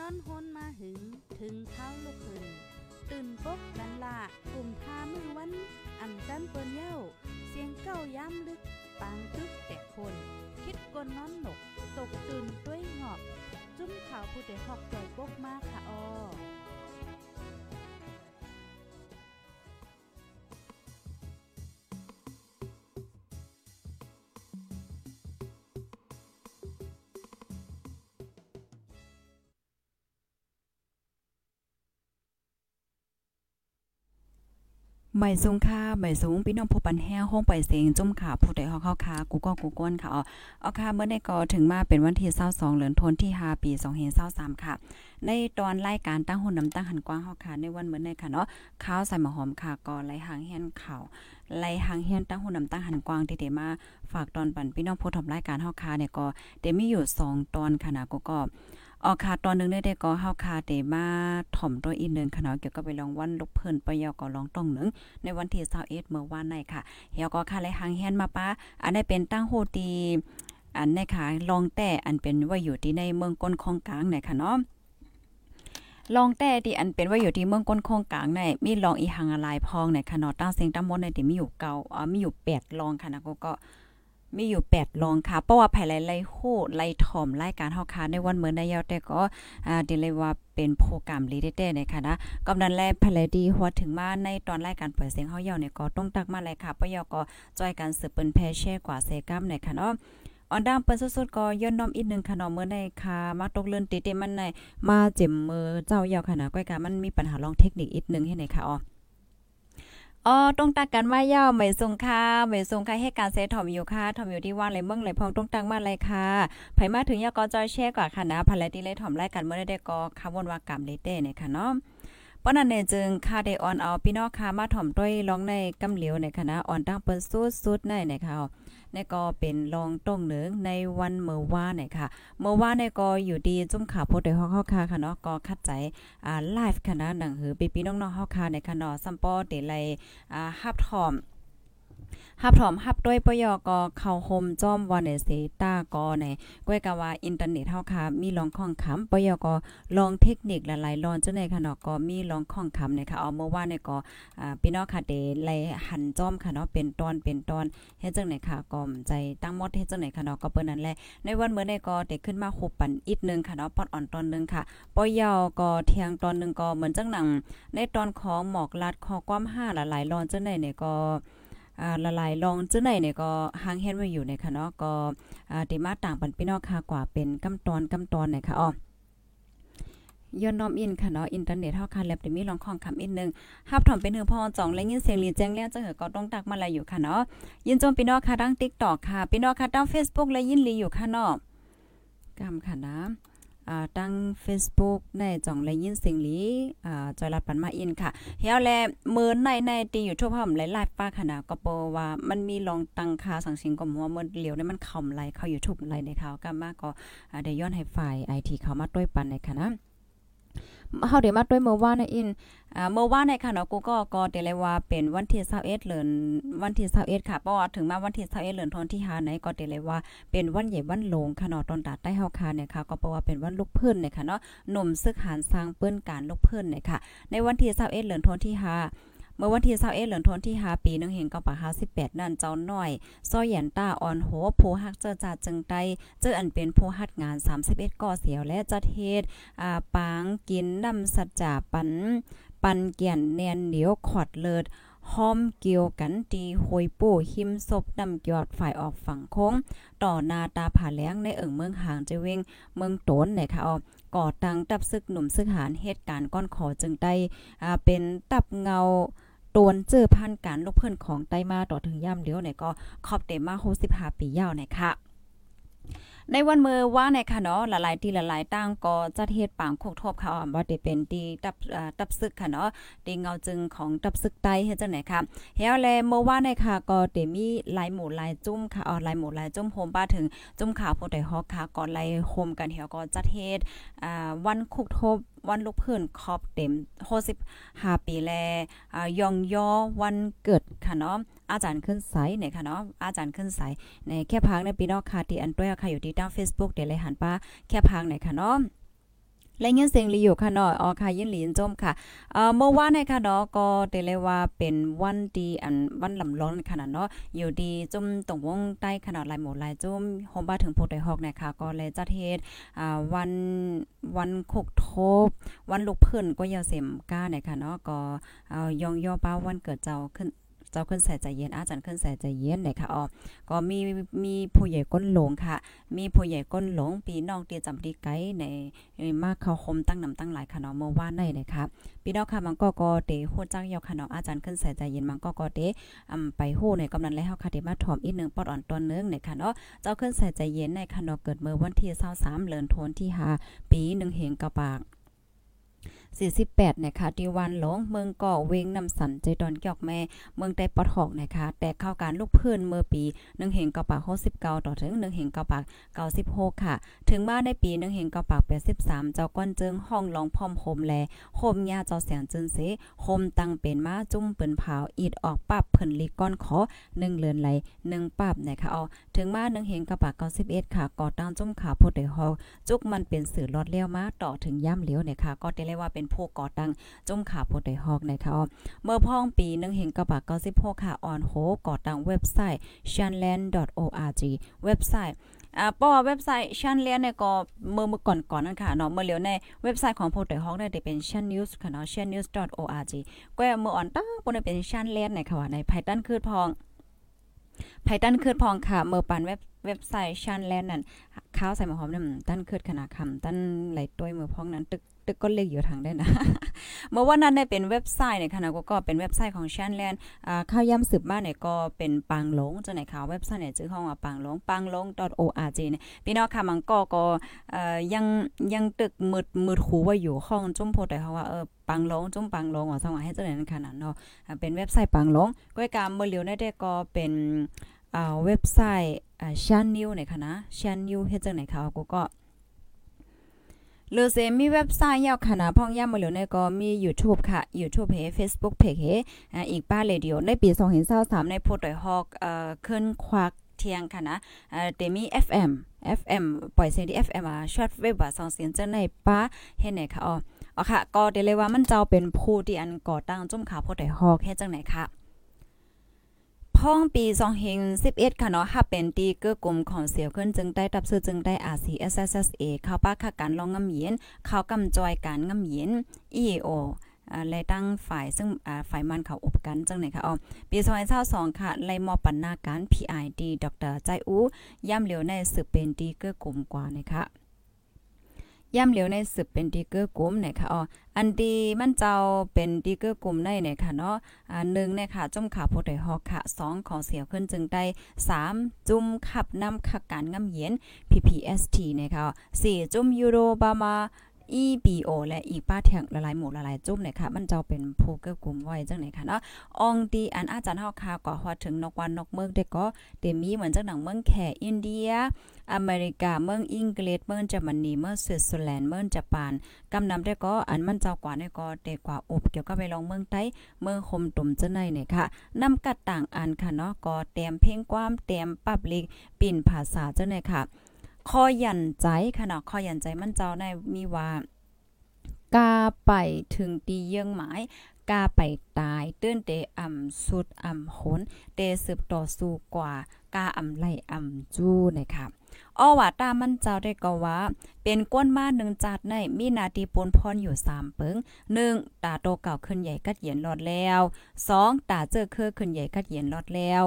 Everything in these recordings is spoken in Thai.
นอนฮนมาหึง ถึงเท้าลูกหึงตื่นปกกันละกลุ่มทามือวัน อันจันเปิ้นเย้า เสียงเก้าย้ำลึก ปางตึกแต่คน คิดกนนอนหนก ตกตื่นด้วยหงอบ จุ้มข่าวผู้เดหอกใจปกมากค่ะออ หม่สูงค่ะใหม่สูงพี่น้องผู้ปันแห้งห้องไปเสียงจุ่มขาผู้ใดฮอกเข้าค่ะกูก็กูก้นค่ะอ๋อเอาค่ะเมื่อในก็ถึงมาเป็นวันที่22เดือนธันวาคมที่5ปี2523ค่ะ ในตอนรายการตั้งหุ่นน้ำตั้งหันกว้างเฮาค่ะในวันเมื่อในค่ะเนาะข้าวใส่หมอหอมค่ะก็ไหลหางเฮียนข่าวไหลหางเฮียนตั้งหุ่นน้ำตั้งหันกว้างที่เดมาฝากตอนปันพี่น้องผู้ทำรายการเฮาค่ะเนี่ยก็เดมีอยู่2ตอนค่ะนะกูก็ ออกค่ะตอนนึงได้ได้ก็เฮาคาเตมาถ่อมตัวอีกนึงค่ะเนาะเกี่ยวกับไปลองวันลูกเพิ่นปยอก็ลองต้องหนึ่งในวันที่21เมื่อวานในค่ะเฮียก็ค่ะเลยหางแฮนมาป้าอันนี้เป็นตั้งโฮตีอันในค่ะลองแต่อันเป็นว่าอยู่ที่ในเมืองก้นของกลางเนี่ค่ะเนาะลองแต่ที่อันเป็นว่าอยู่ที่เมืองก้นโคงกลางในมีลองอีหังอะไรพองในค่ะเนาะตั้งเสียงตั้งมดในที่มีอยู่เก่าอ๋อมีอยู่8ลองค่ะนะก็ก็ มีอยู่8ลองค่ะ เพราะว่าภายไล่โหไล่ถ่อมรายการเฮาค่ะในวันเมื่อในยาวแต่ก็อ่าดิเลยว่าเป็นโปรแกรมลีเด้ๆนะคะนะกำนันแลภายไลดีหัวถึงมาในตอนรายการเปิดเสียงเฮาเยาเนี่ยก็ต้องตักมาเลยค่ะปยก็จอยกันสืบเปิ้นแพแช่กว่าเซกัมในค่ะเนาะออนดังเปิ้นสุดๆก็ย้อนน้อมอีกนึงค่ะเนาะเมื่อในค่ะมาตกเลื่อนติๆมันในมาเจ็มมือเจ้าเยาค่ะนะก้อยกามันมีปัญหาลองเทคนิคอีกนึงให้ไหนค่ะอ๋อ อ๋อต้องตักกันว่าย่าไม่ทรงค่ะไม่ทรงค่ะให้การเซถอมอยู่ค่ะถอมอยู่ที่ว่างเลยเมืองเลยพองต้องตักมาเลยค่ะไผมาถึงยาก็จอยแช่กว่าค่ะนะภารติเลยถอมไล่กันเมื่อได้ก็คำวนว่ากรรมเลเต้เนี่ยค่ะเนาะปนั้นเนี่ยจึงคาเดออนเอาพี่น้องค่ะมาถอมด้วยร้องในกำเหลียวในคณะอ่อนตั้งเปิ้นสุดๆในนะคะ นี่ก็เป็นรองต้งเหนือในวันเมื่อวานเนี่ยค่ะ เมื่อวานเนี่ยก็อยู่ดีจุ่มขาโพดได้ฮอกเฮาค่ะค่ะเนาะก็คัดใจอ่าไลฟ์ค่ะนะหนังหือปีปีน้องๆเฮาค่ะในค่ะเนาะซัมปอเดไลอ่าฮับทอม ฮับถอมฮับด้วยปยก็เข้าโฮมจอมวันเซตาก็ในก้อยกะว่าอินเทอร์เน็ตเฮาค่ะมีลองข้องคำปยก็ลองเทคนิคหลายๆลอนจังได๋ค่ะเนาะก็มีลองข้องคำในค่ะเอาเมื่อวานนี่ก็อ่าพี่น้องค่ะเดไลหันจอมค่ะเนาะเป็นตอนเป็นตอนเฮ็ดจังได๋ค่ะก็ใจตั้งมดเฮ็ดจังได๋ค่ะเนาะก็เปิ้นนั่นแหละในวันเมื่อได้ก็ได้ขึ้นมาคบปันอีกนึงค่ะเนาะปอดอ่อนตอนนึงค่ะปยก็เที่ยงตอนนึงก็เหมือนจังหนังในตอนของหมอกลัดคอความ5หลายๆลอนจังได๋เนี่ยก็ ละลายลองจังไหนเนี่ยก็หางเห็นไว้อยู่ในค่ะเนาะก็อ่าติมาต่างปันพี่น้องค่ะกว่าเป็นกำตอนกำตอนเนี่ยค่ะอ๋อย้อนน้อมอินค่ะเนาะอินเทอร์เน็ตเฮาค่ะแลบได้มีลองของคำอีกนึงฮับถอมเป็นหือพ่อจ่องและยินเสียงลีแจ้งแล้วจังเหอก็ต้องตักมาลายอยู่ค่ะเนาะยินจมพี่น้องค่ะดัง TikTok ค่ะพี่น้องค่ะดัง Facebook และยินลีอยู่ค่ะเนาะกำค่ะนะ ตั้ง Facebook ในจ่องและยินเสียงหลีจอยรัดปันมาอินค่ะเฮียแลเมือในในตีอยู่ทั่วพร้อมหลายๆป้าขนาดก็โปว่ามันมีลองตังคาสังสิงก็มัวเมันเหลียวเนี่ยมันคอมไหลเข้าอยู่ทุกไหลในเขาก็มากก็ได้ย้อนให้ฝ่าย IT เขามาด้วยปันในค่ะนะ เฮาเดี๋ยวมาด้วยเมื่อวานในอินอ่าเมื่อวานในค่ะเนาะกูก็ก็เดเลยว่าเป็นวันที่21เดือนวันที่21ค่ะเพราะว่าถึงมาวันที่21เดือนทอนวาคมที่5ไหนก็เดเลยว่าเป็นวันใหญ่วันโลงค่ะเนาะตอนตัดใต้เฮาค่ะเนี่ยค่ะก็เพราะว่าเป็นวันลูกเพิ่นเนี่ยค่ะเนาะหนุ่มซึกหานสร้างเปิ้นการลูกเพิ่นเนี่ยค่ะในวันที่21เดือนทอนที่5 เมื่อวันที่21เดือนธันที่5ปีนึงเห็นก็ปะ58นั่นเจ้าน้อยซ้อหยันต้าอ่อนโหผู้ฮักเจอจาจึงไตเจออันเป็นผู้ฮัดงาน 31ก่อเสียวและจัดเฮ็ดอ่าปางกินน้ำสัจจาปัน ปันเกียนแนนเหนียวขอดเลิศห้อมเกี่ยวกันตีหวยปู่หิมศพนำยอดฝ่ายออกฝั่งโค้ง ต่อนาตาผาแล้งในเอิงเมืองหางจะเวงเมืองโตนเนี่ยค่ะออก่อตังตับซึกหนุ่มซึกหารเหตุการณ์ก้อนขอจึงได้อ่าเป็นตับเงา ตวนเจอพันการลูกเพิ่อนของไต้มาต่อถึงย่ำเดียวเนี่ยก็ขอบเต็มมา65ปียาวเนี่ยค่ะในวันเมื่อว่าในค่ะเนาะหลายๆที่หลายๆตั้งก็จัดเฮ็ดปางโคกทบค่ะว่าได้เป็นที่ตับตับซึกค่ะเนาะดีเงาจึงของตับซึกไตเฮ็ดจังไหนค่ะเฮาแลเมื่อว่าในค่ะก็ได้มีหลายหมู่หลายจุ้มค่ะอ๋อหลายหมู่หลายจุ้มโฮมป้าถึงจุ้มข่าวผู้ใดฮอกค่ะก็ไล่โฮมกันเฮาก็จัดเฮ็ดอ่าวันคุกทบ วันลูกเพื่นครอบเต็ม65ปีแลยองยอวันเกิดค่ะเนาะอาจารย์ขึ้นไสเนี่ยค่ะเนาะอาจารย์ขึ้นไสในแค่พังในปีนอกค่ะที่อันด้วยค่ะอยู่ที่ด้าน Facebook เดี๋ยวเลยหันป้าแค่พังในค่ะเนาะ และยินเสียงลีอยู่ค่ะเนาะอ๋อค่ะยินหลีนจมค่ะเอ่อเมื่อวานในค่ะเนาะก็เตเลยว่าเป็นวันดีอันวันลำร้อนขนาดเนาะอยู่ดีจุ่มตรงวงใต้ขนาดลายหมดลายจุ่มโฮมบ้าถึงโพดไดฮอกนะคะก็เลยจัดเฮ็ดอ่าวันวันคกทบ วันลูกเพิ่นก็ยาวเสมก้าเนี่ยค่ะเนาะก็เอายองย่อป้าวันเกิดเจ้าขึ้น เจ้าขึ้นใส่ใจเย็นอาจารย์ขึ้นใส่ใจเย็นเลยค่ะอ๋อก็มีมีผู้ใหญ่ก้นหลงค่ะ มีผู้ใหญ่ก้นหลงปีน้องเตียจำดีไกในมากเขาคมตั้งนำตั้งหลายค่ะเนาะเมื่อวานในนะคะพี่น้องค่ะมันก็ก็เตโหจังยาวค่ะเนาะอาจารย์ขึ้นใส่ใจเย็นมันก็ก็เตอำไปโหในกำนันแล้วค่ะเดมาถอมอีกนึงปอดอ่อนตอนนึงในค่ะเนาะเจ้าขึ้นใส่ใจเย็นในค่ะเนาะเกิดเมื่อวันที่23เดือนธันวาคมที่5ปี1เหงกะปาก 48นะคะที่วันหลงเมืองก่อเวงนำสันใจดอนเกี่ยวแม่ เมืองใต้ปอทอกนะคะแต่เข้าการลูกเพื่นเมื่อปี1เหงกะปาก69ต่อถึง1เหงกะปาก96 ค่ะ ถึงมาในปี1เหงกะปาก83 เจ้าก้อนเจิงห้องหลองพร้อมโฮมแลโฮมยาเจ้าแสงจึนเสโฮมตั้งเป็นมาจุ้มเปิ้นเผาอีดออกปับเพิ่นลีก้อนขอ1เลือนไหล1ปับนะคะเอาถึงมา1เหงกะปาก91ค่ะก่อตั้งจุ้มขาโพดได้ฮอกจุกมันเป็นสื่อลอดเลี้ยวมาต่อถึงย่ำเลี้ยวนะคะก็ได้เรียกว่าเป็น็นผู้ก่อตั้งจุ้มขาโพดได้ฮอกในะคะเมื่อพ่องปี1เหงกระปาก96ค่ะออนโฮก่อตั้งเว็บไซต์ shanland.org เว็บไซต์อ่าป้อเว็บไซต์ชันเลียนเนี่ยก็เมื่อเมื่อก่อนก่อนนั่นค่ะเนาะเมื่อเลียวในเว็บไซต์ของโพดไดฮอกได้เป็น shan news ค่ะเนาะ shan news org ก็เมื่ออ่อนตั้งปนเป็นชันเลียนในค่ะว่าในไพตันคืดพองไพตันคืดพองค่ะเมื่อปันเว็บเว็บไซต์ชันแลนนั่นข้าวใส่หมอหอมนั่นตั้นคืดขนาดคำตั้นไหลต้วยมือพองนั้นตึก ตึกก็เล็กอยู่ทางได้นะ เมื่อวันนั้นเนี่ยเป็นเว็บไซต์เนี่ยค่ะนะก็เป็นเว็บไซต์ของชันแลนอ่าข้าวย่ำสืบบ้านเนี่ยก็เป็นปังหลงจังไหนข่าวเว็บไซต์เนี่ยชื่อห้องว่าปังหลงปังหลง .org เนี่ยพี่น้องค่ะมันก็ก็ยังยังตึกมืดมืดหูว่าอยู่ห้องจุ่มโพดแต่เขาว่าเออปังหลงจุ่มปังหลงว่าสว่างให้จังไหนนั่นขนาดเนาะเป็นเว็บไซต์ปังหลงก้อยกามเมื่อเลียวได้ก็เป็นเว็บไซต์อ่าชันนิวเนี่ยค่ะนะชันนิวเฮ็ดจังไหนค่ะกูก็ หรือเซมีเว็บไซต์ยาวขนาดพ่องย่ำมาเหลือในก็มี YouTube ค่ะ YouTube เพจ Facebook เพจเฮอีกป้าเรดิโอในปี2023ในโพดอยฮอกเอ่อขึ้นควักเที่ยงค่ะนะเอ่อเดมี FM FM ปล่อยเสียงที่ FM อะช็อตเว็บว่าสองเสียงจังในป้าเฮ็ดไหนค่ะอ๋ออ๋อค่ะ ก็เดเลยว่ามันเจ้าเป็นผู้ที่อันก่อตั้งจุ่มขาโพดอยฮอกเฮ็ดจังไหนค่ะ พ้องปี2011ค่ะเนาะค่ะเป็นตีเกื้อกลุ่มของเสียวขึ้นจึงได้ตับซื้อจึงได้ RCSSA เข้าป้าค่ะการลองงำเย็นเข้ากำจอยการงำเย็น EAO และตั้งฝ่ายซึ่งฝ่ายมันเขาอบกันจังไหนคะอ๋อปี2022ค่ะไลมอปันนาการ PID ดรใจอู ย่ำเหลียวในสืบเป็นดีเกื้อกลุ่มกว่านะคะ ย่ำเหลียวในสืบเป็นดีเกอร์กลุ่มเนี่ยค่ะอ๋ออันดีมันเจ้าเป็นดีเกอร์กลุ่มในเนี่ยค่ะเนาะอ่า1เนี่ยค่ะจุ่มขาโพดไดฮอกค่ะ2ของเสียวขึ้นจึงได้สามจุ่มขับนำขักการงำเย็น PPST เนี่ยค่ะ4จุ่มยูโรบามา EBO และอีกป้าเถียงละลายหมูละลายจุ่มเนี่ยค่ะ มันเจ้าเป็นโพเกอร์กลุ่มไว้จังไหนค่ะเนาะอองดีอันอาจารย์เฮาค่ะก็ฮอดถึงนกวันนกเมืองเด็กก็เต็มมีเหมือนจังหนังเมืองแขอินเดีย อเมริกาเมืองอังกฤษเมืองเยอรมนีเมืองสวิตเซอร์แลนด์เมืองญี่ปุ่นกำนำได้ก็อันมันเจ้ากว่าเนี่ยก็เตกว่าอบเกี่ยวกับไปลองเมืองใต้เมืองคมตุ่มจังไหนเนี่ยค่ะนำกัดต่างอันค่ะเนาะก็เตรียมเพลงความเตรียมปับลิกปิ่นภาษาจังไหนค่ะ คอยันใจค่ะเนาะคอยันใจมันเจ้าในมีว่ากาไปถึงตีเยื่องหมายกาไปตายตื้นเตอ่ำสุดอ่ำหนเตสืบต่อสู้กว่ากาอ่ำไหลอ่ำจู้นะคะอ้อว่าตามันเจ้าได้ก็ว่า เป็นก้นมาหนึ่งจัดในมีนาทีปนพรอยู่3เปิง1ตาโตเก่าขึ้นใหญ่กัดเยียนรอดแล้ว2ตาเจอเคอขึ้นใหญ่กัดเยียนรอดแล้ว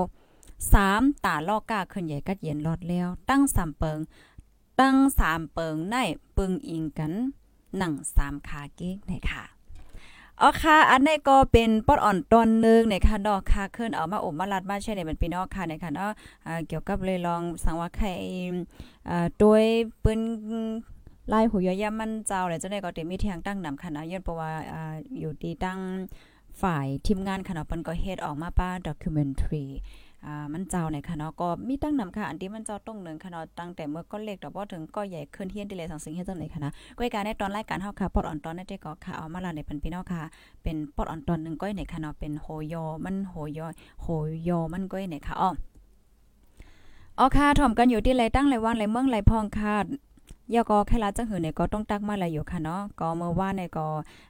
3ตาลอกกาขึ้นใหญ่กัดเยียนรอดแล้ว ตั้ง3เปิง ตั้ง3เปิงในปึงอิงกันหนังสามขาเก๊กนะคะอ๋อค่ะ อันนี้ก็เป็นปอดอ่อนตอนนึงในะคะเนาะค่ะขึ้นเอามาอบมาลัดมาใช่ในมันพี่น้องค่ะในะคะเนาะเกี่ยวกับเลยลองสังว่าใครอ่าโดยปืนลายหูยอยามันเจ้าเลยจังได๋ก็เต็มีเทียงตั้งนำคณะย้อนเพราะว่าอ่าอยู่ที่ตั้งฝ่ายทีมงานคณะเปิ้นก็เฮ็ดออกมาป้าด็อกิวเมนทรี อ่ามันเจ้าในค่ะเนาะก็มีตั้งนำค่ะอันที่มันเจ้าต้องหนึ่งค่ะเนาะตั้งแต่เมื่อก็เล็กดอกบ่ถึงก็ใหญ่ขึ้นเฮียนดิเลยสังสิงเฮ็ดจังได๋ค่ะนะก้อยการในตอนรายการเฮาค่ะปอดอ่อนตอนได้ก็ค่ะเอามาลาในพันพี่น้องค่ะ เป็นปอดอ่อนตอนนึงก้อยในค่ะเนาะเป็นโหยอมันโหยอโหยอมันก้อยในค่ะอ้ออ๋อค่ะถ่อมกันอยู่ที่ไรตั้งไรวันไรเมืองไรพองค่ะ ยาก็แค่ละจังหือเนี่ยก็ต้องตักมาแล้วอยู่ค่ะเนาะก็เมื่อว่าเนี่ยก็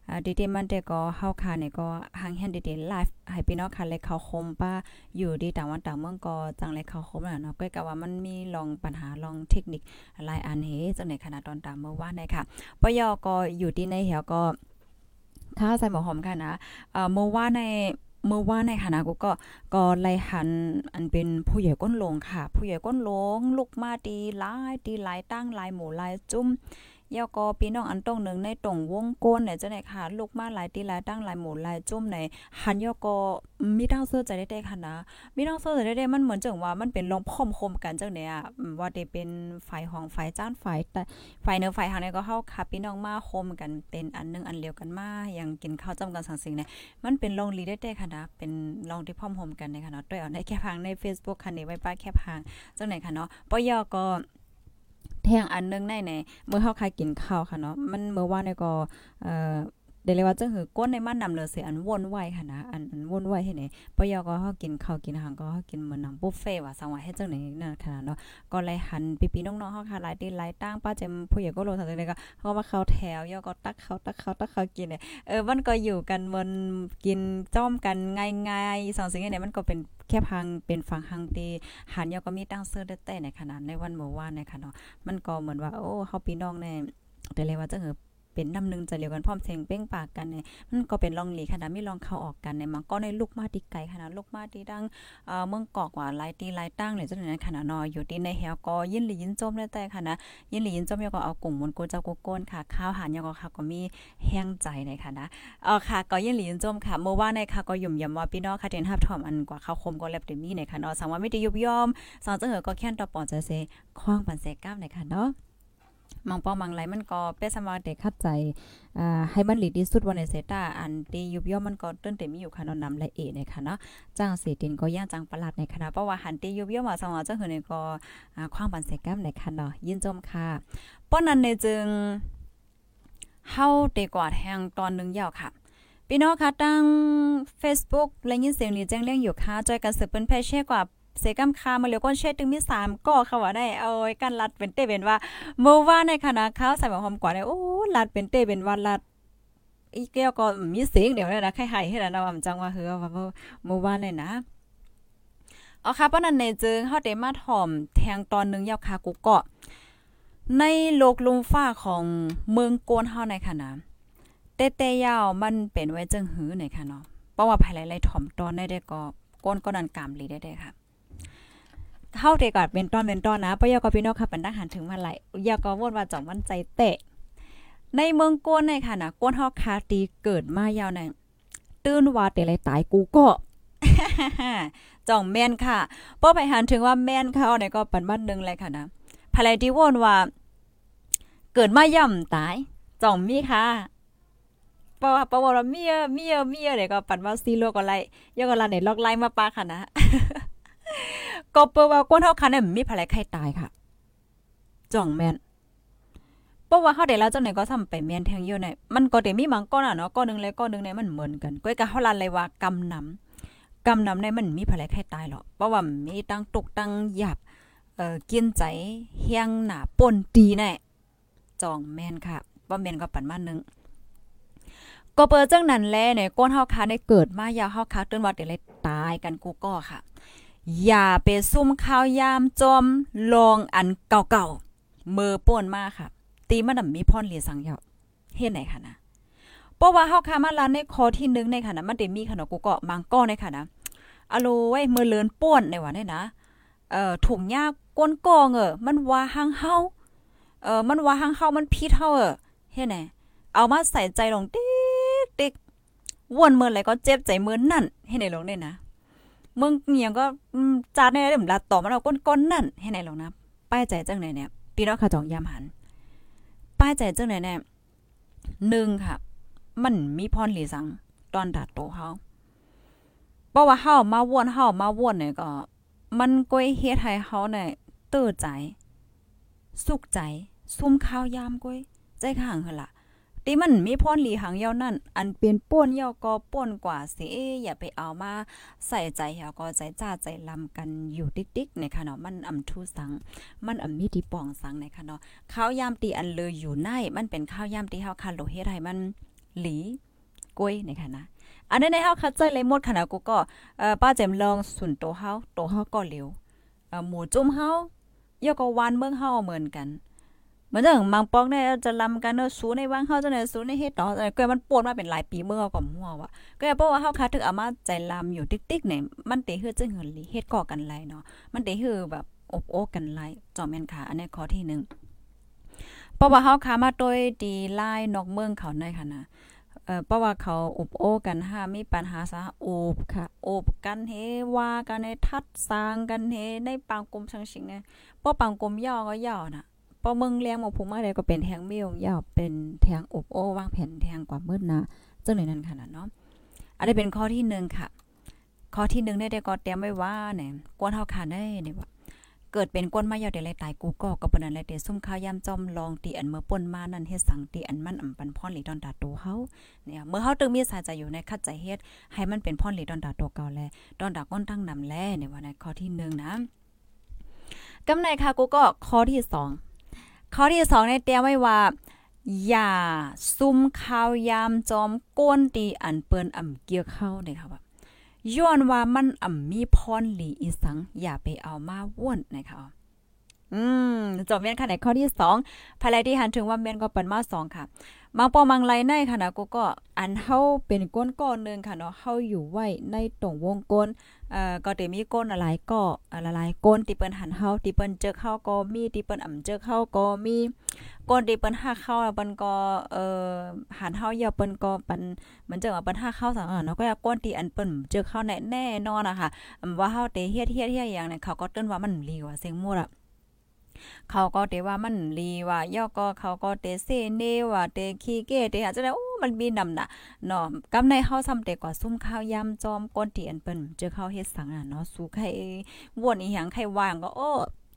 อ่าดีๆมันแต่ก็เฮาค่ะเนี่ยก็หางแฮนดีๆไลฟ์ให้พี่น้องค่ะเลยเขาคมป้าอยู่ดีต่างวันต่างเมืองก็จังเลยเขาคมน่ะเนาะก็กะว่ามันมีลองปัญหาลองเทคนิคหลายอันเฮจังในขณะตอนตามเมื่อวานเนี่ยค่ะปยอก็อยู่ที่ในเหี่ยวก็ค่าใส่หมอหอมค่ะนะเอ่อเมื่อวานใน เมื่อว่าในคณะกูก็ก็ไล่หันอันเป็นผู้ใหญ่ก้นลงค่ะ ผู้ใหญ่ก้นลงลูกมาดีหลายดีหลายตั้งหลายหมู่หลายจุ้ม ยาก็พี่น้องอันตรงหนึ่งในตรงวงก้นเนี่ยจะไหนค่ะลูกมาหลายตีหลายตั้งหลายหมู่หลายจุ้มในหันยาก็มีทั้งเสื้อใจได้ๆค่ะนะมีทั้งเสื้อใจได้ๆมันเหมือนจังว่ามันเป็นลองพร้อมคมกันจังเนี่ยว่าได้เป็นฝ่ายของฝ่ายจ้านฝ่ายแต่ฝ่ายเนื้อฝ่ายหางเนี่ยก็เข้าค่ะพี่น้องมาคมกันเป็นอันนึงอันเดียวกันมาอย่างกินข้าวจำกันสังสิ่งเนี่ยมันเป็นลองลีได้ได้ค่ะนะเป็นลองที่พร้อมโฮมกันในค่ะเนาะด้วยเอาในแคปหางใน Facebook ค่ะนี่ไว้ป้าแคปหางจังไหนค่ะเนาะปยอก็ แทงอันนึงในในเมื่อเฮาคายกินข้าวค่ะเนาะมันเมื่อวานเนี่ยก็เอ่อ เดเลยว่าจังหือก้นในมันนำเลยเสียอันวนไหวค่ะนะอันอันวนไวให้ไหนปยอก็เฮากินข้าวกินหางก็เฮากินเหมือนหนังบุฟเฟ่ว่าสังว่าเฮ็ดจังไหนนั่นค่ะเนาะก็เลยหันพี่ๆน้องๆเฮาค่ะหลายตีหลายตั้งป้าเจมผู้ใหญ่ก็โลทางเลยก็เฮามาเข้าแถวยอก็ตักเข้าตักเข้าตักเข้ากินเนี่ยเออมันก็อยู่กันบนกินจ้อมกันง่ายๆสองสิ่งนี้มันก็เป็นแค่พังเป็นฟังหังตีหันยอก็มีตั้งเสื้อได้แต่ในขนาดในวันเมื่อวานในค่ะเนาะมันก็เหมือนว่าโอ้เฮาพี่น้องแน่แต่เลยว่าจะเออ เป็นน้ำหนึ่งจะเรียวกันพร้อมเสียงเป้งปากกันเนี่ยมันก็เป็นลองหลีขนาดมีลองเข้าออกกันในมันก็ในลูกมาตีไก่ขนาดลูกมาตีดังเอ่อเมืองกอกว่าหลายตีหลายตั้งเนี่ยจังนั้นขนาดนออยู่ที่ในแฮวก็ยินหลียินจมได้แต่ค่ะนะยินหลียินจมยอก็เอากลุ่มมนโกเจ้าโกโก้นค่ะข้าวหันยอก็ค่ะก็มีแห้งใจในค่ะนะเออค่ะก็ยินหลียินจมค่ะเมื่อวานในค่ะก็ยุ่มยำว่าพี่น้องค่ะเทนฮับทอมอันกว่าข้าวคมก็แลบเดมี่ในค่ะเนาะสังว่าไม่ได้ยุบยอมสองจังเหอก็แค่นต่อปอนจะเซคว้างปันเซก้ามในค่ะเนาะ มังปองมังไหลมันก็เป็นสมาเด็กเข้าใจอ่าให้มันหลีที่สุดวันในเซตาอันตียุบย่อมมันก็ต้นเต็มมีอยู่ค่ะเนาะนำและเอในค่ะเนาะจ้างสีตินก็ย่างจังประหลาดในค่ะเนะเพราะว่าหันตียุบย่อมาสังว่าจังเหอในก็อ่าควางปันเซก้มในค่ะเนาะยินจมค่ะป้อนนั้นในจึงเฮาเตกว่าแทงตอนนึงยาวค่ะพี่น้องคะตั้ง Facebook และยินเสียงนี้แจ้งเรื่องอยู่ค่ะจอยกันสืบเป็นแพเช่กว่า เสกำคามาเหลียวก้นเช็ดตึงมี3ก่อค่ะว่าได้เอาไว้กันลัดเป็นเตเป็นว่าเมื่อวานในคณะข้าวใส่หอมกว่าได้โอ้ลัดเป็นเตเป็นว่าลัดอีแก้วก็มีเสียงเดี๋ยวนะใครหายให้แล้วนะว่าจังว่าเฮือว่าเมื่อวานเลยนะเอาค่ะปะนั้นในจึงเฮาได้มาถ่อมแทงตอนนึงยาวค่ะกูเกาะ ในโลกลุมฟ้าของเมืองโกนเฮาในค่ะนะเตเตยาวมันเป็นไว้จึงหือหน่อยค่ะเนาะเพราะว่าภายหลายๆถ่อมตอนได้ได้ก็ก้นก็นันกามลีได้ได้ค่ะ เข้าเตก่อนเป็นตอนเป็นตอนนะปยกพี่น้องค่ะเป็นทหารถึงมาไหลยาก็วนว่าจ่องมันใจเตะ ในเมืองก้นในค่ะนะก้นเฮาคาตีเกิดมายาวในตื้นว่าแต่ไรตายกูก็จ่องแม่นค่ะป้อไปหันถึงว่าแม่นเขาเนี่ยก็ปันบ้านนึงเลยค่ะนะภายที่วนว่า เกิดมาย่ำตายจ่องมีค่ะปว่าปว่าเมียเมียเมียเนี่ยก็ปันว่าซีโลก็ไล่ยก็ลาเนี่ยล็อกไล่มาปาค่ะนะ ก็เปว่าก้นเฮาคันเนี่ยมีภรรยาใครตายค่ะจ่องแม่นเพราะว่าเฮาได้แล้วจังไหนก็ซ้ำไปแม่นแทงอยู่เนี่ยมันก็ได้มีบางก้อนอะเนาะก้อนนึงเลยก้อนนึงเนี่ยมันเหมือนกันก้อยก็เฮาลันเลยว่ากำนำกำนำในมันมีภรรยาใครตายหรอกเพราะว่ามีตั้งตกตั้งหยับเอ่อกินใจเฮียงหน้าป่นตีแน่จ่องแม่นค่ะบ่แม่นก็ปันมานึงก็เปิดจังนั้นแลเนี่ยก้นเฮาคาได้เกิดมายาวเฮาคาต้นว่าเดี๋ยวเลยตายกันกูก็ค่ะ อย่าไปซุ่มข้าวยามจอมลองอันเก่าๆมือป่นมากค่ะ ตีมันมีพรเหลียสังยาเฮ็ดไหนค่ะนะเพราะว่าเฮาคามาลานในคอที่1ในค่ะนะมันได้มีขนมกูก็บางก้อในค่ะนะอะโลไว้มือเลินป่วนในว่าเนี่ยนะเอ่อถุงยาก้นกองเออมันว่าหางเฮาเออมันว่าหางเฮามันพิษเฮาเออเฮ็ดไหนเอามาใส่ใจลงติ๊กติ๊กวนเมื่อไหร่ก็เจ็บใจเมื่อนั่นให้ไหนลงเนี่ยนะ มึงเนียงก็จาดในเรื่องลาต่อมาเราก้นๆนั่นให้ไหนลงนะป้ายใจจังไหนเนี่ยพี่น้องขาจองยามหัน ป้ายใจจังไหนเนี่ยหนึ่งค่ะ มันมีพรหลีสังตอนดัดโตเฮาเพราะว่าเฮามาวนเฮามาวนเนี่ยก็ มันก้อยเฮ็ดให้เฮาเนี่ยเตื้อใจ สุขใจ ซุ่มข้าวยามก้อยใจข้างหั่นล่ะ ที่มันมีพ่นหลีหางเยานั่น อันเป็นป่นเยาก็ป่นกว่าสิอย่าไปเอามาใส่ใจเฮาก็ใจจ้าใจลำกันอยู่ติ๊กๆในค่ะเนาะมันอำทูสัง มันอำมีที่ปองสังในค่ะเนาะข้าวยามตีอันเลยอยู่ในมันเป็นข้าวยามที่เฮาคันโลเฮ็ดให้มันหลีกล้วยในค่ะนะอันนี้ในเฮาคัดใจเลยหมดค่ะนะกูก็เอ่อป้าแจ่มลองสุนโตเฮาโตเฮาก็เหลวเอ่อหมูจุ่มเฮายอก็วานเมืองเฮาเหมือนกัน เหมือนจังมังปอกเนี่ยจะลำกันเนาะสูในวางเฮาจังได๋สูในเฮ็ดต่อก็มันปวดมาเป็นหลายปีเมื่อก็มั่วว่ะก็เพราะว่าเฮาคัดถึกเอามาใจลำอยู่ติ๊กๆเนี่ยมันเตฮือจึงเหินลีเฮ็ดก่อกันไรเนาะมันเตฮือแบบอบโอ้กันไรจอมแม่นค่ะอันนี้ข้อที่1เพราะว่าเฮาคามาโดยดีไล่นอกเมืองเขาในค่ะนะเอ่อเพราะว่าเขาอบโอ้กันหามีปัญหาซะอบค่ะอบกันเฮว่ากันในทัดสร้างกันเฮในปางกลมชังชิงไงเพราปางกลมย่อก็ย่อน่ะ พอมึงเลี้ยงหมกพุงมาเลยก็เป็นแทงเมิวยาวเป็นแทงอบโอ้วางแผ่นแทงกว่ามืดนะจังเลยนั่นค่ะเนาะอันนี้เป็นข้อที่1ค่ะ ข้อที่1ได้ได้ก็เตรียมไว้ว่าเนี่ยกวนเฮาค่ะได้เนี่ยว่าเกิดเป็นก้นมายาวเดี๋ยวไรตายกูก็ก็ปนันไรเตซุ่มข้าวยามจอมลองตีอันเมื่อป่นมานั่นเฮ็ดสังตีอันมันอำปันพ่อนหลีดอนดาโตเฮาเนี่ยเมื่อเฮาตึงมีสายใจอยู่ในคัดใจเฮ็ดให้มันเป็นพ่อนหลีดอนดาโตเก่าแลดอนดาก้นตั้งนำแลเนี่ยว่าในข้อที่1นะกำในค่ะกูก็ข้อที่2 ข้อที่2ในเตรียมไว้ว่า อย่าซุ่มข้าวยามจอมก้นตีอันเปิ้นอ่ำเกี่ยวเข้าเนี่ยค่ะว่าย้อนว่ามันอ่ำมีพรหลีอีสัง อย่าไปเอามาว่นนะคะอืมจบเมียนค่ะในข้อที่2ภายที่หันถึงว่าเมียนก็เปิ้นมา2ค่ะบางปอมังไลในค่ะนะกูก็อันเฮาเป็นก้นก้อนนึงค่ะเนาะเฮาอยู่ไว้ในตรงวงกล เอ่อก็จะมีก้นหลายก็หลายก้นที่เปิ้นหันเฮาที่เปิ้นเจอเข้าก็มีที่เปิ้นอ่ำเจอเข้าก็มีก้นที่เปิ้นหักเข้าเปิ้นก็เอ่อหันเฮาอย่าเปิ้นก็ปันมันจะว่าเปิ้นหักเข้าสังเนาะก็ก้นที่อันเปิ้นเจอเข้าแน่แน่นอนนะคะว่าเฮาเตเฮ็ดเฮ็ดเฮ็ดอย่างเนี่ยเขาก็เติ้นว่ามันลีว่าเสียงมั่วอะ เขาก็เตว่ามันลีว่าย่อก็เขาก็เตเซเนว่าเตขี้เกเตอาจจะได้โอ้มันมีนำน่ะเนาะกำในเฮาซ้ำแต่กว่าซุ่มข้าวยำจอมก้นเตียนเปิ้นเจอข้าวเฮ็ดสังอะเนาะสู้ไข่วนอีหยังไข่ว่างก็โอ้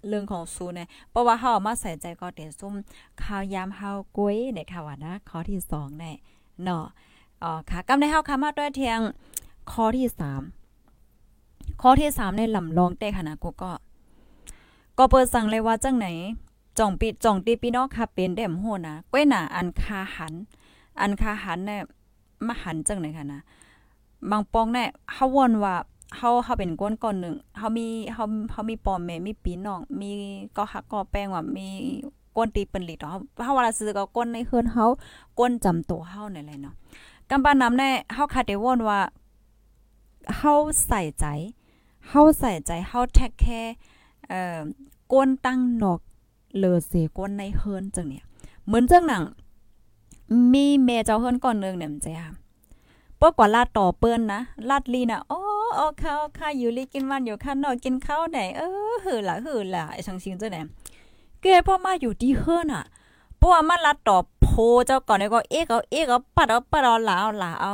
เรื่องของซูเนี่ยเพราะว่าเฮามาใส่ใจก็เตซุ่มข้าวยำเฮากุ้ยเนี่ยค่ะว่านะข้อที่2เนี่ยเนาะอ๋อค่ะกำในเฮาค่ะมาด้วยเทียงข้อที่3ข้อที่3ในลำลองแต่ขนาดกูก็ ก็เปิดสั่งเลยว่าจังไหนจ่องปิดจ่องตีพี่น้องค่ะเป็นเด่มโหนะก้วยหนาอันคาหัน อันคาหันเนี่ยมาหันจังไหนค่ะนะบางปองเนี่ยเฮาวนว่าเฮาเฮาเป็นก้นก่อนหนึ่งเฮามีเฮาเฮามีปอมแม่มีปีน้อง มีก็ฮักก็แป้งว่ามีก้นตีเป็นหลีดเฮาเฮาว่าซื้อก็ก้นในเฮือนเฮาก้นจำตัวเฮาในไรเนาะกำปานำแน่เฮาคาเดวนว่าเฮาใส่ใจเฮาใส่ใจเฮาแทคแคร์ เอ่อก้นตั้งนอกเลอเสก้นในเฮิรนจังเนี่ย เหมือนจังหนัง มีเมเจ้าเฮิรนก่อนนึงเนี่ยมันจะปกว่าลาดต่อเปิ้นนะลาดลีน่ะอ๋ออ๋อข้าวข้าอยู่ลีกินวันอยู่ข้างนอกกินข้าวไหนเออหือละหือละไอ้ชังชิงจังไหนเกพ่อมาอยู่ที่เฮิรนอะเพราะว่ามันลาดต่อโพเจ้าก่อนเนี่ยก็เอ๊กเอาเอ๊กเอาปัดเอาปัดเอาหลาเอาหลาเอา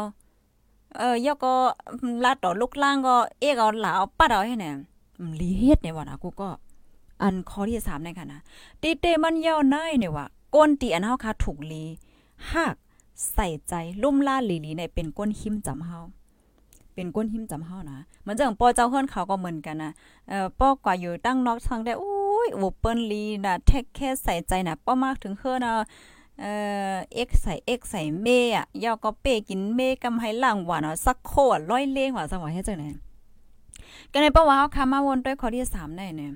เออยอก็ลาดต่อลูกล่างก็เอ๊กเอาหลาเอาปัดเอาให้เนี่ย ลีเฮ็ดเนี่ยว่านะกูก็ อันข้อที่3ในค่ะนะตีเตมันยาวนายเนี่ยว่าก้นตีอันเฮาคาถูกลีหักใส่ใจลุ่มล่าลีลีในเป็นก้นหิมจำเฮาเป็นก้นหิมจำเฮานะมันจังปอเจ้าเฮือนเขาก็เหมือนกันนะเอ่อป้อกว่าอยู่ตั้งนอกทางได้โอ้ยโอเปิ้นลีนะแท็กแค่ใส่ใจนะป้อมากถึงเฮือนะเอ่อเอ็กใส่เอ็กใส่เมอะยอก็เป้กินเมกำให้ล่างหวานอะสักโคร้อยเลงว่าสังว่าเฮ็ดจังได๋ ก็ในเพราะว่าเขาคามาวนด้วยข้อที่สามได้เนี่ย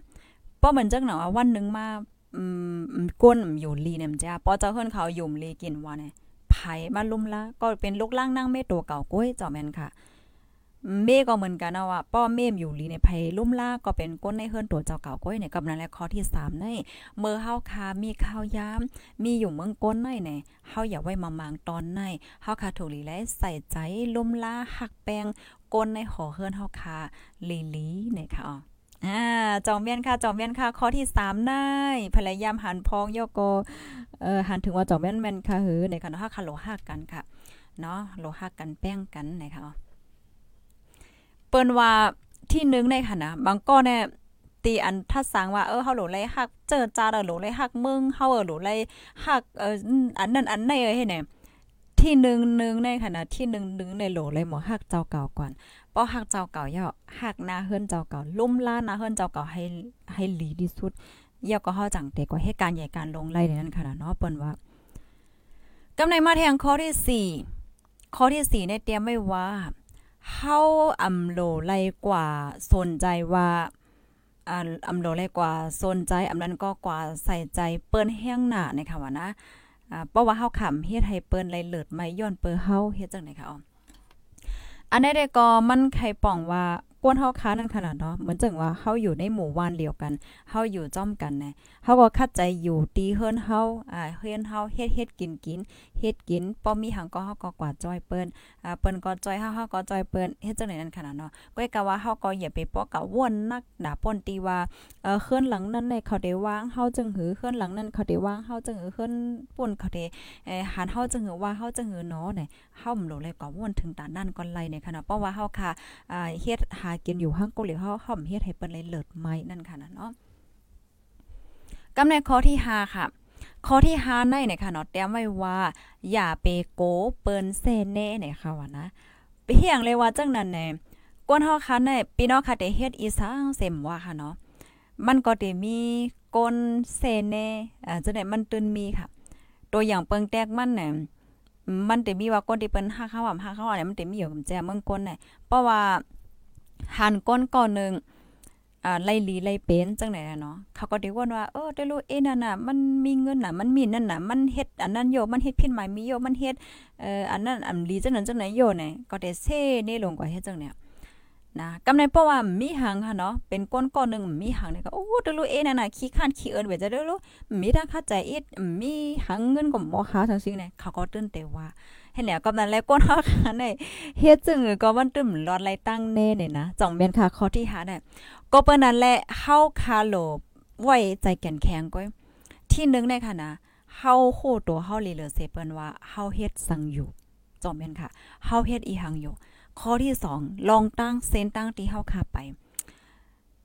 ป้อเหมือนจังหนอวันหนึ่งมาอืมก้นอยู่ลีเนี่ยจ้าป้อเจ้าเฮือนเขายุ่มลีกินว่าเนี่ยไผมาลุ่มละก็เป็นลูกล่างนั่งเมตัวเก่าก้อยจอแมนค่ะ เมก็เหมือนกันนะว่าป้อเมมอยู่ลีในไผลุ่มล่าก็เป็นก้นในเฮือนตัวเจ้าเก่าก้อยเนี่ยกำนันและข้อที่3ในเมื่อเฮาคามีข้าวยาม มีอยู่เมืองก้นในเนี่ยเฮาอย่าไว้มามางตอนในเฮาคาถูกลีและใส่ใจลุ่มล่าหักแปงก้นในหอเฮือนเฮาคาลีลีเนี่ยค่ะอ่าจอมเมียนค่ะจอมเมียนค่ะข้อที่3ได้พยายามหันพองโยโกเอ่อหันถึงว่าจอมเมียนแมนค่ะเหือในค่ะเนาะค่ะโลหักกันค่ะเนาะโลหักกันแป้งกันนะคะ เปิ้นว่าที่นึงในค่ะนะบางก้อเนี่ยตีอันถ้าสังว่าเออเฮาโหลไลหักเจอจ้าเด้อโหลไลหักมึงเฮาเออโหลไลหักเอออันนั้นอันไหนเอ้ยเนี่ยที่หนึ่งหนึ่งในขณะที่หนึ่งหนึ่งในโหลเลยหมอฮักเจ้าเก่าก่อนป้อฮักเจ้าเก่าย่อฮักหน้าเฮือนเจ้าเก่าลุ่มล่าหน้าเฮือนเจ้าเก่าให้ให้หลีที่สุดเย่าก็เฮาจังเตกว่าเหตุการณ์ใหญ่การลงไล่ในนั้นขนาดเนาะเปิ้นว่ากำในมาแทงข้อที่4ข้อที่4ในเตรียมไว้ว่า เฮาอำโลไลกว่าสนใจว่าอ่าอำโลไลกว่าสนใจอำนั้นก็กว่าใส่ใจเปิ้นแห้งหน้านะคะว่านะอ่าเพราะว่าเฮาขำเฮ็ดให้เปิ้นไลเลิดไม่ย้อนเปิ้เฮาเฮ็ดจังได๋คะอ๋ออันนี้ได้ก็มันใครป่องว่า วนเฮาค้านั่นขนาดเนาะเหมือนจังว่าเฮาอยู่ในหมู่บ้านเดียวกันเฮาอยู่จ้อมกันแน่เฮาก็คัดใจอยู่ตีเฮิรนเฮาอ่าเฮือนเฮาเฮ็ดเฮ็ดกินกินเฮ็ดกินป้อมีหังก็เฮาก็กวาดจ้อยเปิ้นอ่าเปิ้นก็จ้อยเฮาเฮาก็จ้อยเปิ้นเฮ็ดจังได๋นั่นขนาดเนาะก้อยกะว่าเฮาก็อย่าไปป้อกะวนนักด่าป่นตีว่าเอ่อเฮือนหลังนั้นในเขาได้วางเฮาจึงหือเฮือนหลังนั้นเขาได้วางเฮาจึงหือเฮือนป่นเขาได้เอ่อหันเฮาจึงหือว่าเฮาจึงหือเนาะเนี่ยเฮาบ่รู้เลยก็วนถึงตานั่นก่อนไล่ในขณะเพราะว่าเฮาค่ะอ่าเฮ็ดหากินอยู่หังก็เหลียวเฮาเฮาเฮ็ดให้เปิ้นเลยเลิศไหมนั่นค่ะนะเนาะกำในข้อที่5ค่ะข้อที่5ในเนี่ยค่ะเนาะแต้มไว้ว่าอย่าไปโกเปิ้นเซเน่เนี่ยค่ะว่านะไปเฮียงเลยว่าจังนั้นแน่กวนเฮาค่ะในพี่น้องค่ะได้เฮ็ดอีสานเสมว่าค่ะเนาะมันก็ได้มีกนเซเน่อ่าจังได๋มันตึนมีค่ะ ตัวอย่างเปิงแตกมันเนี่ยมันจะมีว่าก้นที่เปิ้นฮักเฮาอ่ำฮักเฮาเนี่ยมันจะมีอยู่กับแจเมืองก้นเนี่ยเพราะว่า หันก้นก่อนหนึงอ่าไล่ลีไล่เป็นจังไหนเนาะเขาก็ได้ว่าว่าเออได้รู้เอ้นั่นน่ะมันมีเงินน่ะมันมีนั่นน่ะมันเฮ็ดอันนั้นโยมันเฮ็ดพินหมายมีโยมันเฮ็ดเอ่ออันนั้นอันลีจังนั้นจังไหนโยเนี่ยก็ได้เซ่นี่ลงกว่าเฮ็ดจังเนี่ย นะกำในเพราะว่ามีหางค่ะเนาะเป็นก้นก้อนหนึ่งมีหางเนี่ยก็โอ้ด้รู้เอ้นั่นะขี้ข้านขี้เอิ้นเวจะได้รู้มีทางเข้าใจอีมีหางเงินก็บ่หาทั้งสิ่งเนี่ยเขาก็ตื่นแต่ว่าเห็นแล้วกำนั้นแล้วก้นเฮาค่ะในเฮ็ดจึงก็มันตึมรอดไล่ตั้งแน่เนี่ยนะจ่องแม่นค่ะข้อที่5เนี่ยก็เปิ้นนั้นแหละเฮาคาโลไว้ใจแก่นแข็งก้อยที่1ในค่ะนะเฮาโคตัวเฮาลีเหลือเสเปิ้นว่าเฮาเฮ็ดสังอยู่จ่องแม่นค่ะเฮาเฮ็ดอีหังอยู่ ข้อที่2ลองตั้งเส้นตั้งที่เฮาคาไป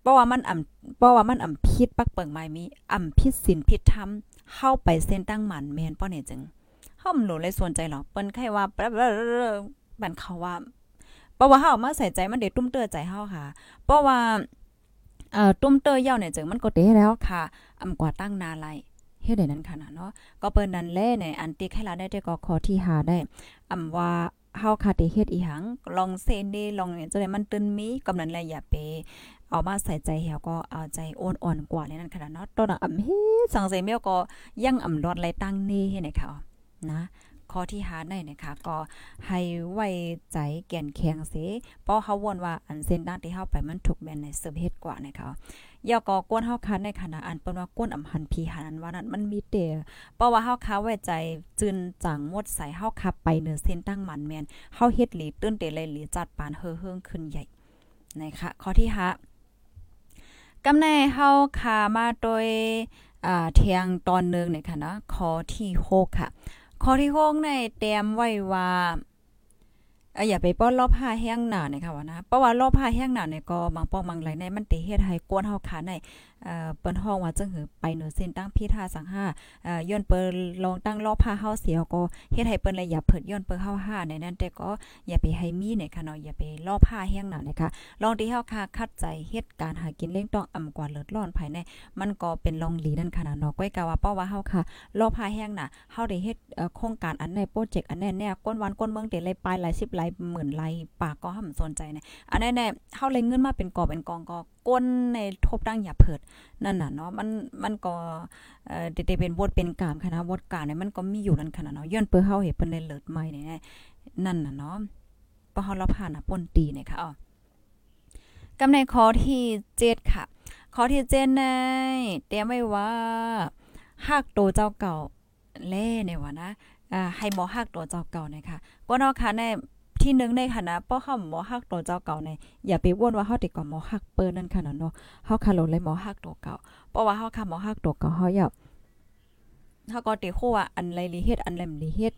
เพราะว่ามันอ่ำเพราะว่ามันอ่ำพิษปักเปิงไม้มีอ่ำพิษศีลพิษธรรมเข้าไปเส้นตั้งหมันแมนป้อเนี่ยจึงเฮาหนูเลยสนใจหรอเปิ้นใครว่าบันเขาว่าเพราะว่าเฮามาใส่ใจมันเด็ดตุ้มเตือใจเฮาค่ะ เพราะว่าเอ่อตุ้มเตอเย่าเนี่ยจึงมันก็เด้แล้วค่ะอำกว่าตั้งนาไลเฮ็ดได้นั้นขนาดเนาะก็เปิ้นนั้นแลในอันติให้เราได้ได้ก็ขอที่5ได้อำว่า เฮาคาได้เฮ็ดอีหังลองเซนเดลองจังได๋มันตึนมีกำนั้นแลอย่าไปเอามาใส่ใจเฮาก็เอาใจโอนอ่อนกว่าในนั้นขนาดเนาะตอนอำเฮ็ดสังเสเมียวก็ยังอำรอดไหลตั้งนี่เฮ็ดให้ค่ะนะข้อที่หาได้นะคะก็ให้ไว้ใจแก่นแข็งเสเพราะเขาวนว่าอันเส้นด้านที่เฮาไปมันถูกแม่นในเสิร์ฟเฮ็ดกว่านะคะ ยาก็กวนเฮาคันในขณะอันเปิ้นว่ากวนอำหันพีหันว่านั้นมันมีเตเพราะว่าเฮาค้าไว้ใจจืนจังหมดใส่เฮาขับไปเหนือเส้นตั้งมันแมนเฮาเฮ็ดหลีตื้นเตเลยหลีจัดปานเฮอเฮิงขึ้นใหญ่นะคะข้อที่5กำในเฮาคามาโดยอ่าเทียงตอนนึงเนี่ยค่ะนะข้อที่6ค่ะข้อที่6ในเตรียมไว้ว่า อย่าไปป้อนรอบผ้าแห้งหนาเนี่ยค่ะว่านะเพราะว่ารอบผ้าแห้งหนาเนี่ยก็บางปองบางไหลในมันติเฮ็ดให้กวนเฮาขาใน เอ่อเปิ้นห้องว่าจังหือไปหนือเส้นตั้งพิธาสังห้าเอ่อย้อนเปิ้นลองตั้งรอบผ้าเฮาเสียก็เฮ็ดให้เปิ้นเลยอย่าเผิดย้อนเปิ้นเฮาห้าในนั้นแต่ก็อย่าไปให้มีเนี่ยค่ะเนาะอย่าไปรอบผ้าแห้งหนานะคะลองที่เฮาคาคัดใจเฮ็ดการหากินเล่งต้องอ่ำกว่าเลิศร้อนภายใน มันก็เป็นลองหลีนั่นค่ะเนาะก้อยกะว่าเพราว่าเฮาค่ะรอบผ้าแห้งน่ะเฮาได้เฮ็ดโครงการอันในโปรเจกต์อันแน่แน่ก้นวันก้นเมืองเตเลยปลายหลาย10หลายหมื่นหลายปากก็ห่ำสนใจนี่ยอันแน่ๆเฮาเลยเงินมาเป็นกอบเป็นกองก็ก้นในทบตั้งอย่าเผิดนั่นน่ะเนาะมันมันก็เอ่อเดเป็นบทเป็นกามคณะบทการเนี่ยมันก็มีอยู่นั่นขนาดเนาะย้อนเปิ้เฮาเฮ็ดเปิ้นได้เลิศใหม่เนี่ยนั่นน่ะเนาะพราะเฮาเราผ่านน่ะป่นตีเนี่ยค่ะอ๋อกำในข้อที่7ค่ะข้อที่7ในเตรียมไว้ว่าฮักโตเจ้าเก่าแล่เนี่ยว่านะอ่าให้บ่ฮักตัวเจ้าเก่านะค่ะก็เนาะค่ะใน ที่นึงในคณะป้อเฮาหมอฮักตัวเจ้าเก่าในอย่าไปว่นว่าเฮาติดก่อหมอฮักเปิ้นนั่นค่ะเนาะเฮาคาโลเลยหมอฮักตัวเก่าเพราะว่าเฮาค่ะหมอฮักตัวเก่าเฮาอย่าเฮาก็ติโคว่าอันไรลีเฮ็ดอันแลมลีเฮ็ด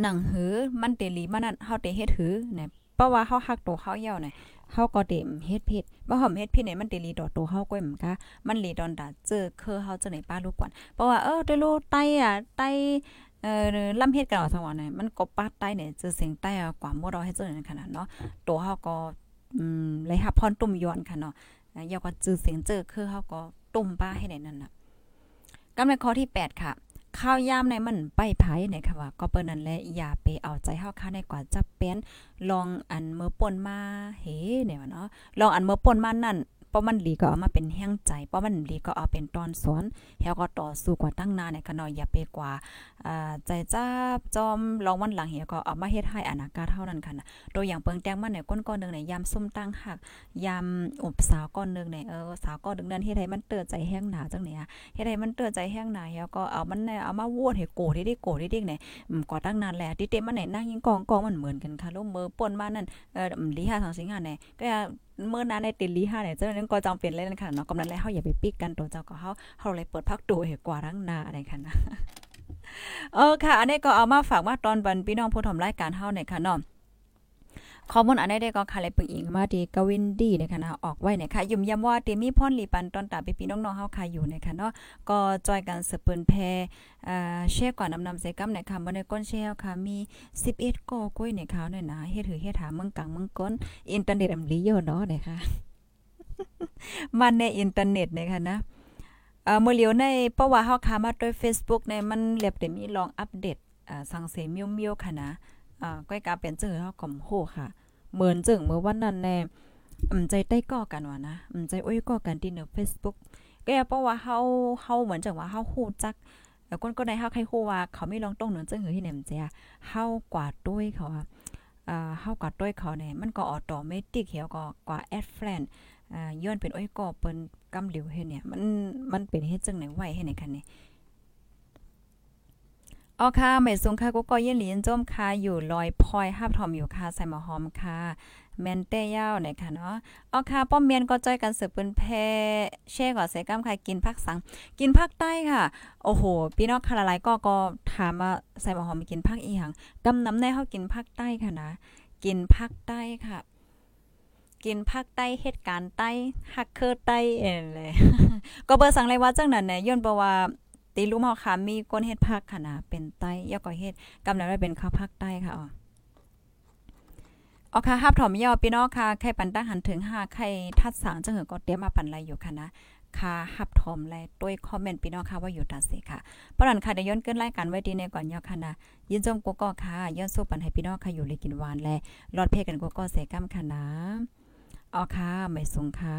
หนังหือมันเตลีมันนั่นเฮาเตเฮ็ดหือเนี่ยเพราะว่าเฮาฮักตัวเฮาเย่าเนี่ยเฮาก็เต็มเฮ็ดผิดบ่หอมเฮ็ดผิดเนี่ยมันเตลีดอตัวเฮาก้อยเหมือนกะมันลีดอนดาเจอคือเฮาจะไหนป้าลูกก่อนเพราะว่าเออได้รู้ไตอะไต เออล่ำเฮ็ดกันเอาสวรรเนี่ยมันก็ปาดใต้เนี่ยเจอเสียงใต้กว่าหมดเราให้เจอนั่นขนาดเนาะตัวเฮาก็อืมเลยหับพรตุ่มย้อนค่ะเนาะยาวก็จือเสียงเจอคือเฮาก็ตุ่มป้าให้ได้นั่นน่ะกำในข้อที่ 8 ค่ะ ข้าวยามในมันไปไผเนี่ยค่ะว่าก็เปิ้นนั่นแหละอย่าไปเอาใจเฮาค่าในกว่าจะเป็นลองอันเมื่อป่นมาเฮเนี่ยเนาะลองอันเมื่อป่นมานั่น เพราะมันดีก็เอามาเป็นแห้งใจเพราะมันดีก็เอาเป็นตอนสอนเฮาก็ต่อสู้กว่าตั้งนานในขนอยอย่าไปกว่าอ่าใจจ้าจอมลองวันหลังเฮก็เอามาเฮ็ดให้อนาคตเท่านั้นค่ะนะตัวอย่างเปิงแตงมันเนี่ยก้นก้อนนึงเนี่ยยามส้มตั้งหักยามอบสาวก้อนนึงเนี่ยเออสาวก้อนนึงนั้นเฮ็ดให้มันเตือใจแห้งหนาจังเนี่ยเฮ็ดให้มันเตือใจแห้งหนาเฮาก็เอามันเนี่ยเอามาวนให้โกได้โกได้ๆเนี่ยก่อตั้งนานแล้วที่เต็มมันเนี่ยนั่งยิงกองกองมันเหมือนกันค่ะลูกมือป่นมานั่นเออลีหาทางสิงหาเนี่ยก็ เมื่อนานในติลีห้าเนี่ยเจ้านั้นก็จำเป็นเล่นค่ะเนาะกำนั้นแล้วเฮาอย่าไปปิกกันตัวเจ้าก็เฮาเฮาเลยเปิดพักตัวเห้กว่ารั้งนาอะไรค่ะนะเออค่ะ อันนี้ก็เอามาฝากว่าตอนบันพี่น้องผู้ชมรายการเฮาเนี่ยค่ะเนาะ ข้อมูลอันนี้ได้ก็ค่ะเลยปึงอิงมาที่กวินดีนะคะนะออกไว้เนี่ยค่ะยุ่มย้ำว่าเตมีพ่อนลีปันตอนตาพี่พี่น้องๆเฮาค่ะอยู่นี่ยค่ะเนาะก็จอยกันสืบเปิ้นแพอ่าแชร์ก่อนนำนำใส่กำเนี่ยค่ะบ่ได้ก้นแชร์ค่ะมี 11ก่อก้อยในข่าวเนี่ยนะเฮ็ดหือเฮ็ดหาเมืองกลางเมืองก้นอินเทอร์เน็ตอำลีเยอะเนาะนี่ยค่ะมันในอินเทอร์เน็ตนี่ยค่ะนะเอ่อมื้อเหลียวในเพราะว่าเฮาค้ามาด้วย Facebook ในมันเรียบได้มีลองอัปเดตอ่าสังเสมียวๆค่ะนะ อ่าก้อยกาเป็นเจอเฮาก็โหค่ะ เหมือนจึงเมื่อวันนั้นแน่อืมใจใต้ก่อกันว่านะอืมใจอ้อยก่อกันที่ใน Facebook ก็เพราะว่าเฮาเฮาเหมือนจังว่าเฮาฮู้จักแล้วคนก็ได้เฮาใครฮู้ว่าเขาไม่ลองต้องเหนือจึงหือที่แหนมเจียเฮากว่าด้วยเขาอะอ่าเฮากว่าด้วยเขาเนี่ยมันก็ออโตเมติกเหี่ยวก็กว่าแอดเฟนอ่าย้อนเป็นอ้อยก่อเปิ้นกำเหลียวเฮ็ดเนี่ยมันมันเป็นเฮ็ดจังไหนไหวให้ไหนคันเนี่ย อ๋อค่ะไม่สูงค่ะก็ก็ย็นหลีนจมค่ะอยู่ลอยพลอยฮับทอมอยู่ค่ะใส่หมอหอมค่ะแมนเต้ยาวเนี่ยค่ะเนาะอ๋อค่ะป้อมเมียนก็จ้อยกันสืบปืนแพแช่ก่อใส่ก้ามค่ะกินผักสัง กินภาคใต้ค่ะ โอ้โห พี่น้องค่ะหลายๆก็ก็ถามว่าใส่หมอหอมกินภาคอีหยังกำน้ำในเฮากินภาคใต้ค่ะนะ กินภาคใต้ค่ะ กินภาคใต้เหตุการณ์ใต้ฮักเคอร์ใต้เอ็นเลย ก็เบอร์สั่งเลยว่าจังนั้นเนี่ยย้อนเพราะว่า ตีรู้มาค่ะมีคนเฮ็ดภาคค่ะนะเป็นใต้ยอก็เฮ็ดกำนั้นไว้เป็นข้าวภาคใต้ค่ะอ๋ออ๋อค่ะฮับถอมยอพี่น้องค่ะไข่ปันตั้งหันถึง5ไข่ทัดสางจังหือก็เตรียมมาปันไรอยู่ค่ะนะค่ะฮับทอมและด้วยคอมเมนต์พี่น้องค่ะว่าอยู่ตาเสค่ะเพราะนั้นค่ะได้ย้อนเกินรายการไว้ดีในก่อนยอค่ะนะยินจมกูก็ค่ะย้อนสู้ปันให้พี่น้องค่ะอยู่เลยกินหวานและรอดเพกันกูก็เสกัมค่ะนะเอาค่ะไม่สูงค่ะ